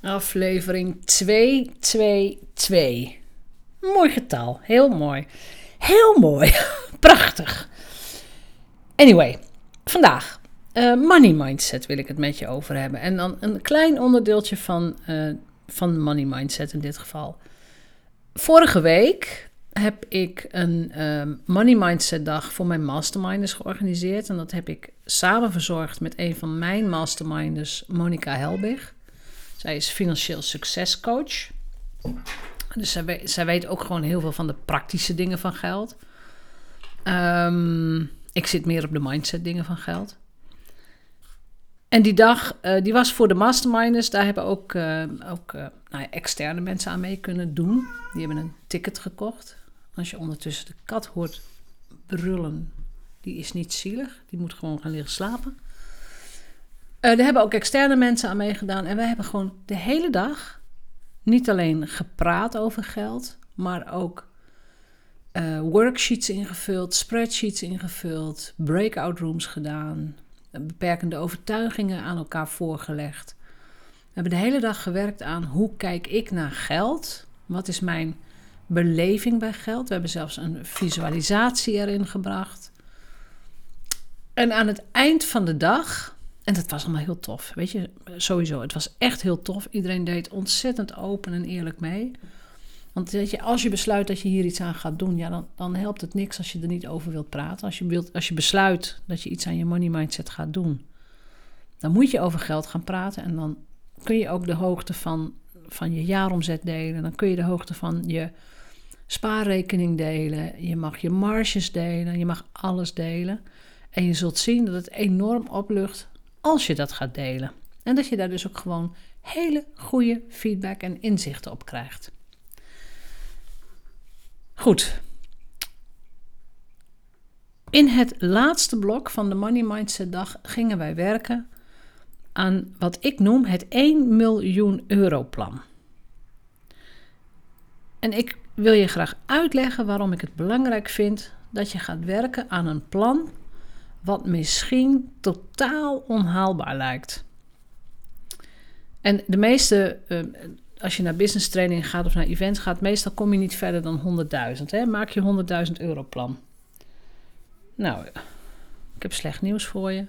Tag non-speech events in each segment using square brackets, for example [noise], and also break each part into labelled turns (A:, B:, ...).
A: Aflevering 222. Mooi getal, heel mooi. Heel mooi, [laughs] prachtig. Anyway, vandaag uh, money mindset wil ik het met je over hebben. En dan een klein onderdeeltje van, uh, van money mindset in dit geval. Vorige week heb ik een uh, money mindset dag voor mijn masterminders georganiseerd. En dat heb ik samen verzorgd met een van mijn masterminders, Monica Helbig. Zij is financieel succescoach. Dus zij weet, zij weet ook gewoon heel veel van de praktische dingen van geld. Um, ik zit meer op de mindset dingen van geld. En die dag, uh, die was voor de masterminders. Daar hebben ook, uh, ook uh, nou externe mensen aan mee kunnen doen. Die hebben een ticket gekocht. Als je ondertussen de kat hoort brullen, die is niet zielig. Die moet gewoon gaan liggen slapen. Uh, daar hebben ook externe mensen aan meegedaan. En we hebben gewoon de hele dag niet alleen gepraat over geld, maar ook uh, worksheets ingevuld, spreadsheets ingevuld, breakout rooms gedaan, beperkende overtuigingen aan elkaar voorgelegd. We hebben de hele dag gewerkt aan hoe kijk ik naar geld? Wat is mijn beleving bij geld? We hebben zelfs een visualisatie erin gebracht. En aan het eind van de dag en dat was allemaal heel tof. Weet je, sowieso. Het was echt heel tof. Iedereen deed ontzettend open en eerlijk mee. Want weet je, als je besluit dat je hier iets aan gaat doen, ja, dan, dan helpt het niks als je er niet over wilt praten. Als je, wilt, als je besluit dat je iets aan je money mindset gaat doen, dan moet je over geld gaan praten. En dan kun je ook de hoogte van, van je jaaromzet delen. Dan kun je de hoogte van je spaarrekening delen. Je mag je marges delen. Je mag alles delen. En je zult zien dat het enorm oplucht als je dat gaat delen. En dat je daar dus ook gewoon hele goede feedback en inzichten op krijgt. Goed. In het laatste blok van de Money Mindset dag gingen wij werken aan wat ik noem het 1 miljoen euro plan. En ik wil je graag uitleggen waarom ik het belangrijk vind dat je gaat werken aan een plan wat misschien totaal onhaalbaar lijkt. En de meeste, uh, als je naar business training gaat of naar events gaat, meestal kom je niet verder dan 100.000. Maak je 100.000 euro plan. Nou, ik heb slecht nieuws voor je.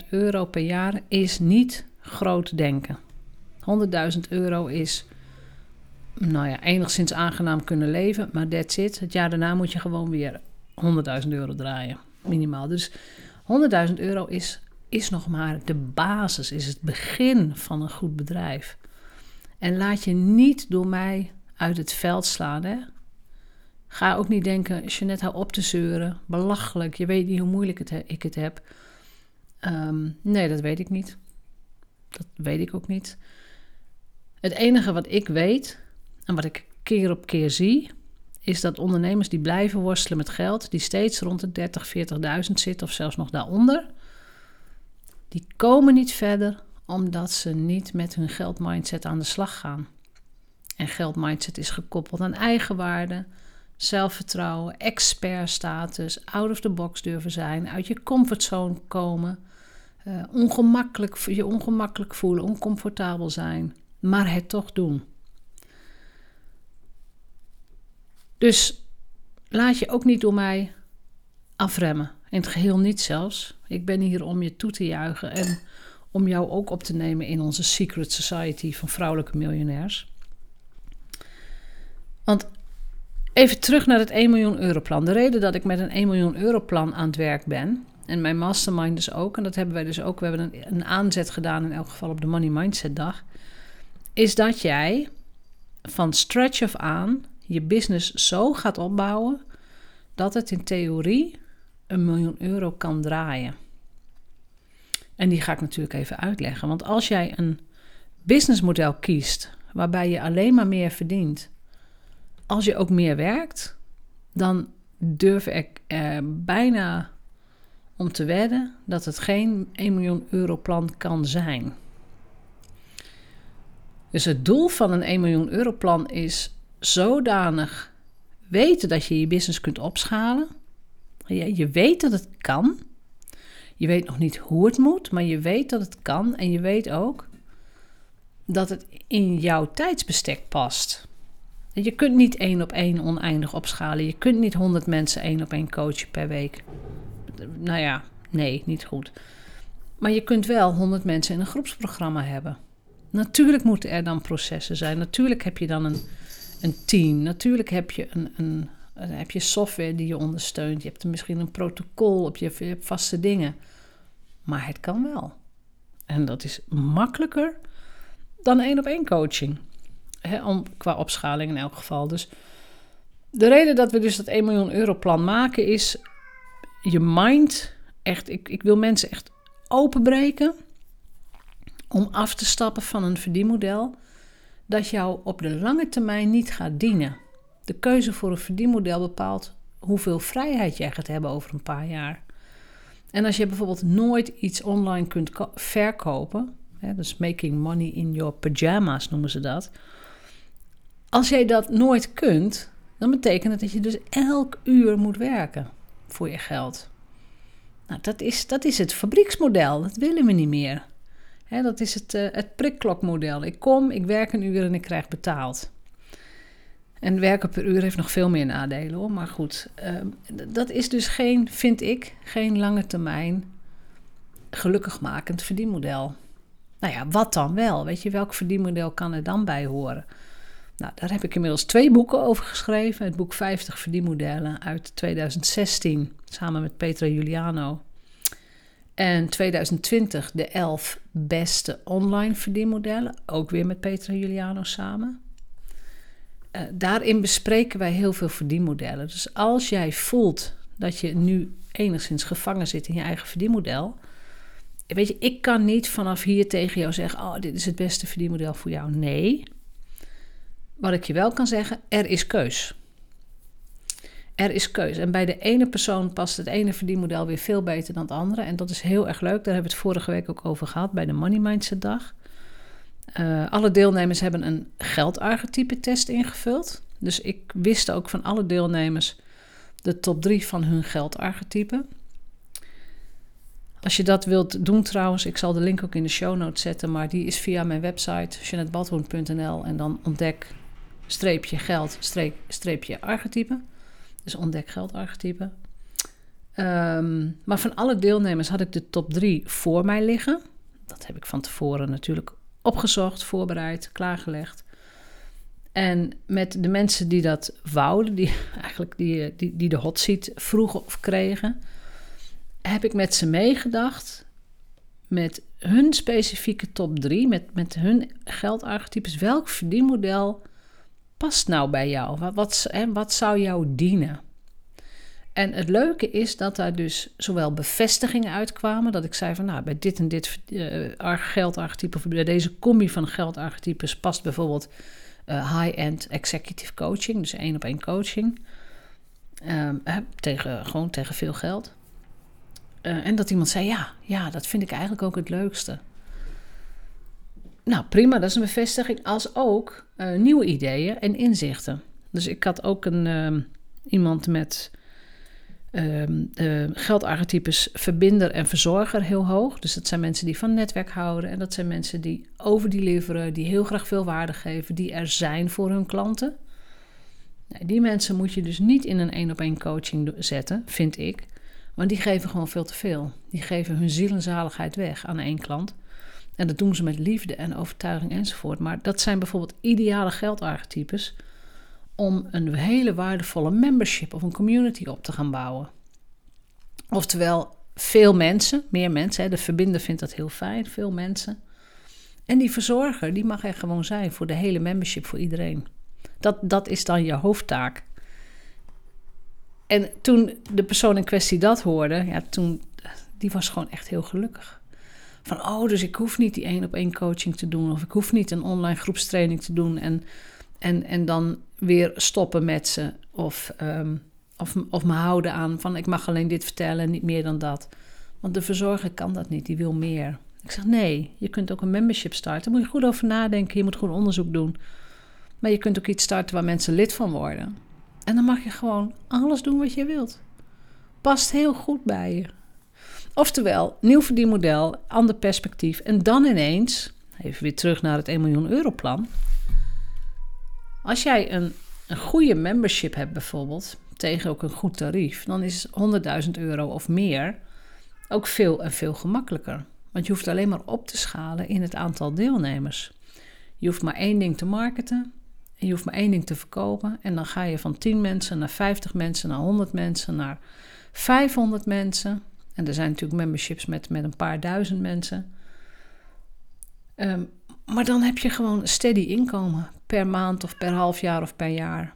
A: 100.000 euro per jaar is niet groot denken. 100.000 euro is, nou ja, enigszins aangenaam kunnen leven, maar that's it. Het jaar daarna moet je gewoon weer 100.000 euro draaien, minimaal. Dus 100.000 euro is, is nog maar de basis, is het begin van een goed bedrijf. En laat je niet door mij uit het veld slaan. Hè? Ga ook niet denken, Jeanette, hou op te zeuren. Belachelijk, je weet niet hoe moeilijk het ik het heb. Um, nee, dat weet ik niet. Dat weet ik ook niet. Het enige wat ik weet en wat ik keer op keer zie, is dat ondernemers die blijven worstelen met geld, die steeds rond de 30, 40.000 zitten of zelfs nog daaronder, die komen niet verder omdat ze niet met hun geldmindset aan de slag gaan. En geldmindset is gekoppeld aan eigenwaarde, zelfvertrouwen, expertstatus, out of the box durven zijn, uit je comfortzone komen, uh, ongemakkelijk, je ongemakkelijk voelen, oncomfortabel zijn, maar het toch doen. Dus laat je ook niet door mij afremmen. In het geheel niet zelfs. Ik ben hier om je toe te juichen en om jou ook op te nemen in onze secret society van vrouwelijke miljonairs. Want even terug naar het 1 miljoen euro plan. De reden dat ik met een 1 miljoen euro plan aan het werk ben, en mijn mastermind dus ook, en dat hebben wij dus ook, we hebben een, een aanzet gedaan in elk geval op de Money Mindset dag, is dat jij van stretch of aan je business zo gaat opbouwen dat het in theorie een miljoen euro kan draaien. En die ga ik natuurlijk even uitleggen. Want als jij een businessmodel kiest waarbij je alleen maar meer verdient, als je ook meer werkt, dan durf ik er bijna om te wedden dat het geen 1 miljoen euro plan kan zijn. Dus het doel van een 1 miljoen euro plan is zodanig weten dat je je business kunt opschalen. Je, je weet dat het kan. Je weet nog niet hoe het moet, maar je weet dat het kan. En je weet ook dat het in jouw tijdsbestek past. Je kunt niet één op één oneindig opschalen. Je kunt niet 100 mensen één op één coachen per week. Nou ja, nee, niet goed. Maar je kunt wel 100 mensen in een groepsprogramma hebben. Natuurlijk moeten er dan processen zijn. Natuurlijk heb je dan een, een team. Natuurlijk heb je, een, een, heb je software die je ondersteunt. Je hebt misschien een protocol op je, vaste dingen. Maar het kan wel. En dat is makkelijker dan één op één coaching. om, qua opschaling in elk geval. Dus de reden dat we dus dat 1 miljoen euro plan maken is je mind echt. Ik, ik wil mensen echt openbreken om af te stappen van een verdienmodel dat jou op de lange termijn niet gaat dienen. De keuze voor een verdienmodel bepaalt hoeveel vrijheid jij gaat hebben over een paar jaar. En als je bijvoorbeeld nooit iets online kunt verkopen, hè, dus making money in your pajamas noemen ze dat. Als jij dat nooit kunt, dan betekent het dat je dus elk uur moet werken voor je geld. Nou, dat is, dat is het fabrieksmodel, dat willen we niet meer. Dat is het, uh, het prikklokmodel. Ik kom, ik werk een uur en ik krijg betaald. En werken per uur heeft nog veel meer nadelen hoor. Maar goed, ehm, dat is dus geen, vind ik, geen lange termijn gelukkigmakend verdienmodel. Nou ja, wat dan wel? Weet je, welk verdienmodel kan er dan bij horen? Nou, daar heb ik inmiddels twee boeken over geschreven. Het boek 50 verdienmodellen uit 2016, samen met Petra Juliano. En 2020 de 11 beste online verdienmodellen, ook weer met Petra Juliano samen. Uh, daarin bespreken wij heel veel verdienmodellen. Dus als jij voelt dat je nu enigszins gevangen zit in je eigen verdienmodel. Weet je, ik kan niet vanaf hier tegen jou zeggen: Oh, dit is het beste verdienmodel voor jou. Nee. Wat ik je wel kan zeggen, er is keus. Er is keus. En bij de ene persoon past het ene verdienmodel weer veel beter dan het andere. En dat is heel erg leuk. Daar hebben we het vorige week ook over gehad bij de Money Mindset Dag. Uh, alle deelnemers hebben een geldarchetype test ingevuld. Dus ik wist ook van alle deelnemers de top 3 van hun geldarchetype. Als je dat wilt doen trouwens, ik zal de link ook in de show notes zetten, maar die is via mijn website jeanettebadhoorn.nl en dan ontdek streepje geld streepje archetype. Dus ontdek geldarchetype. Um, maar van alle deelnemers had ik de top 3 voor mij liggen. Dat heb ik van tevoren natuurlijk opgezocht, voorbereid, klaargelegd. En met de mensen die dat wouden, die [laughs] eigenlijk die, die, die de hot seat vroegen of kregen, heb ik met ze meegedacht. Met hun specifieke top 3, met, met hun geldarchetypes. Welk verdienmodel past nou bij jou? Wat, wat, zou jou dienen? En het leuke is dat daar dus zowel bevestigingen uitkwamen, dat ik zei van nou, bij dit en dit uh, geldarchetype, of bij deze combi van geldarchetypes past bijvoorbeeld uh, high-end executive coaching, dus één op één coaching, um, tegen, gewoon tegen veel geld. Uh, en dat iemand zei, ja, ja, dat vind ik eigenlijk ook het leukste. Nou, prima, dat is een bevestiging. Als ook nieuwe ideeën en inzichten. Dus ik had ook een, uh, iemand met uh, geldarchetypes verbinder en verzorger heel hoog. Dus dat zijn mensen die van netwerk houden. En dat zijn mensen die overdeliveren, die heel graag veel waarde geven, die er zijn voor hun klanten. Nou, die mensen moet je dus niet in een één op één coaching zetten, vind ik. Want die geven gewoon veel te veel. Die geven hun ziel en zaligheid weg aan één klant. En dat doen ze met liefde en overtuiging enzovoort. Maar dat zijn bijvoorbeeld ideale geldarchetypes om een hele waardevolle membership of een community op te gaan bouwen. Oftewel, veel mensen, meer mensen, hè, de verbinder vindt dat heel fijn, veel mensen. En die verzorger, die mag er gewoon zijn voor de hele membership, voor iedereen. Dat, dat is dan je hoofdtaak. En toen de persoon in kwestie dat hoorde, ja, toen, die was gewoon echt heel gelukkig. Van, oh, dus ik hoef niet die één op één coaching te doen, of ik hoef niet een online groepstraining te doen en, en, en dan weer stoppen met ze. Of, um, of, of me houden aan van ik mag alleen dit vertellen en niet meer dan dat. Want de verzorger kan dat niet, die wil meer. Ik zeg nee, je kunt ook een membership starten. Daar moet je goed over nadenken, je moet goed onderzoek doen. Maar je kunt ook iets starten waar mensen lid van worden. En dan mag je gewoon alles doen wat je wilt. Past heel goed bij je. Oftewel, nieuw verdienmodel, ander perspectief. En dan ineens even weer terug naar het 1 miljoen euro plan. Als jij een, een goede membership hebt bijvoorbeeld, tegen ook een goed tarief, dan is 100.000 euro of meer ook veel en veel gemakkelijker. Want je hoeft alleen maar op te schalen in het aantal deelnemers. Je hoeft maar één ding te marketen en je hoeft maar één ding te verkopen. En dan ga je van 10 mensen naar 50 mensen, naar 100 mensen, naar 500 mensen. En er zijn natuurlijk memberships met, met een paar duizend mensen. Ehm, maar dan heb je gewoon steady inkomen per maand of per half jaar of per jaar.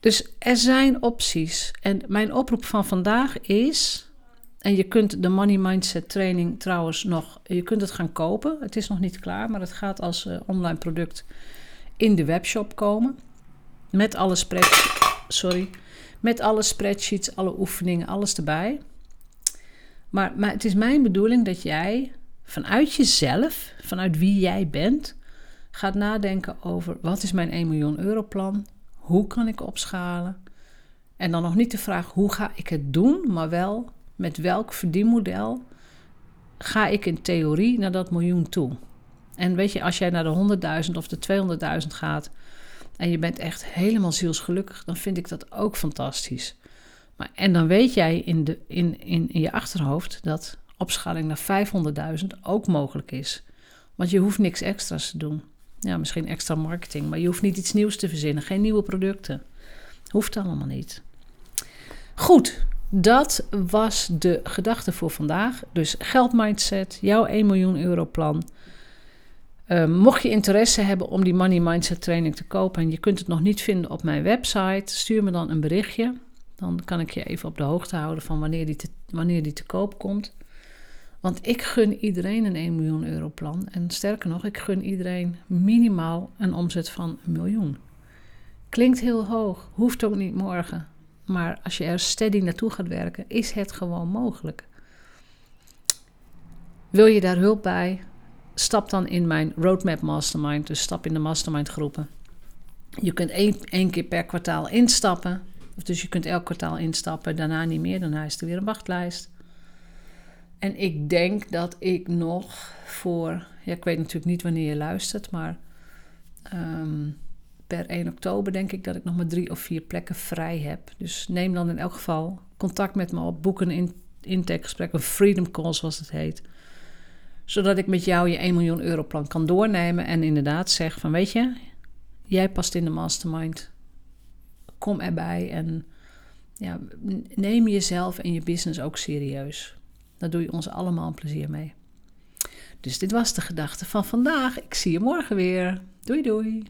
A: Dus er zijn opties. En mijn oproep van vandaag is. En je kunt de Money Mindset training trouwens nog. Je kunt het gaan kopen. Het is nog niet klaar, maar het gaat als uh, online product in de webshop komen. Met alle spreadsheets. Sorry. Met alle spreadsheets, alle oefeningen, alles erbij. Maar, maar het is mijn bedoeling dat jij vanuit jezelf, vanuit wie jij bent, gaat nadenken over wat is mijn 1 miljoen euro plan? Hoe kan ik opschalen? En dan nog niet de vraag hoe ga ik het doen, maar wel met welk verdienmodel ga ik in theorie naar dat miljoen toe. En weet je, als jij naar de 100.000 of de 200.000 gaat en je bent echt helemaal zielsgelukkig, dan vind ik dat ook fantastisch. Maar, en dan weet jij in, de, in, in, in je achterhoofd dat opschaling naar 500.000 ook mogelijk is. Want je hoeft niks extra's te doen. Ja, misschien extra marketing, maar je hoeft niet iets nieuws te verzinnen. Geen nieuwe producten. Hoeft allemaal niet. Goed, dat was de gedachte voor vandaag. Dus geldmindset, jouw 1 miljoen euro plan. Uh, mocht je interesse hebben om die Money Mindset training te kopen en je kunt het nog niet vinden op mijn website, stuur me dan een berichtje. Dan kan ik je even op de hoogte houden van wanneer die wanneer die te koop komt. Want ik gun iedereen een 1 miljoen euro plan. En sterker nog, ik gun iedereen minimaal een omzet van een miljoen. Klinkt heel hoog, hoeft ook niet morgen. Maar als je er steady naartoe gaat werken, is het gewoon mogelijk. Wil je daar hulp bij? Stap dan in mijn Roadmap Mastermind. Dus stap in de mastermind groepen. Je kunt één, één keer per kwartaal instappen. Dus je kunt elk kwartaal instappen, daarna niet meer. Daarna is er weer een wachtlijst. En ik denk dat ik nog voor, ja, ik weet natuurlijk niet wanneer je luistert, maar ehm, per 1 oktober denk ik dat ik nog maar drie of vier plekken vrij heb. Dus neem dan in elk geval contact met me op, boek een in, intakegesprek, een freedom call zoals het heet. Zodat ik met jou je 1 miljoen euro plan kan doornemen en inderdaad zeg van weet je, jij past in de mastermind, kom erbij en ja, neem jezelf en je business ook serieus. Daar doe je ons allemaal plezier mee. Dus dit was de gedachte van vandaag. Ik zie je morgen weer. Doei doei.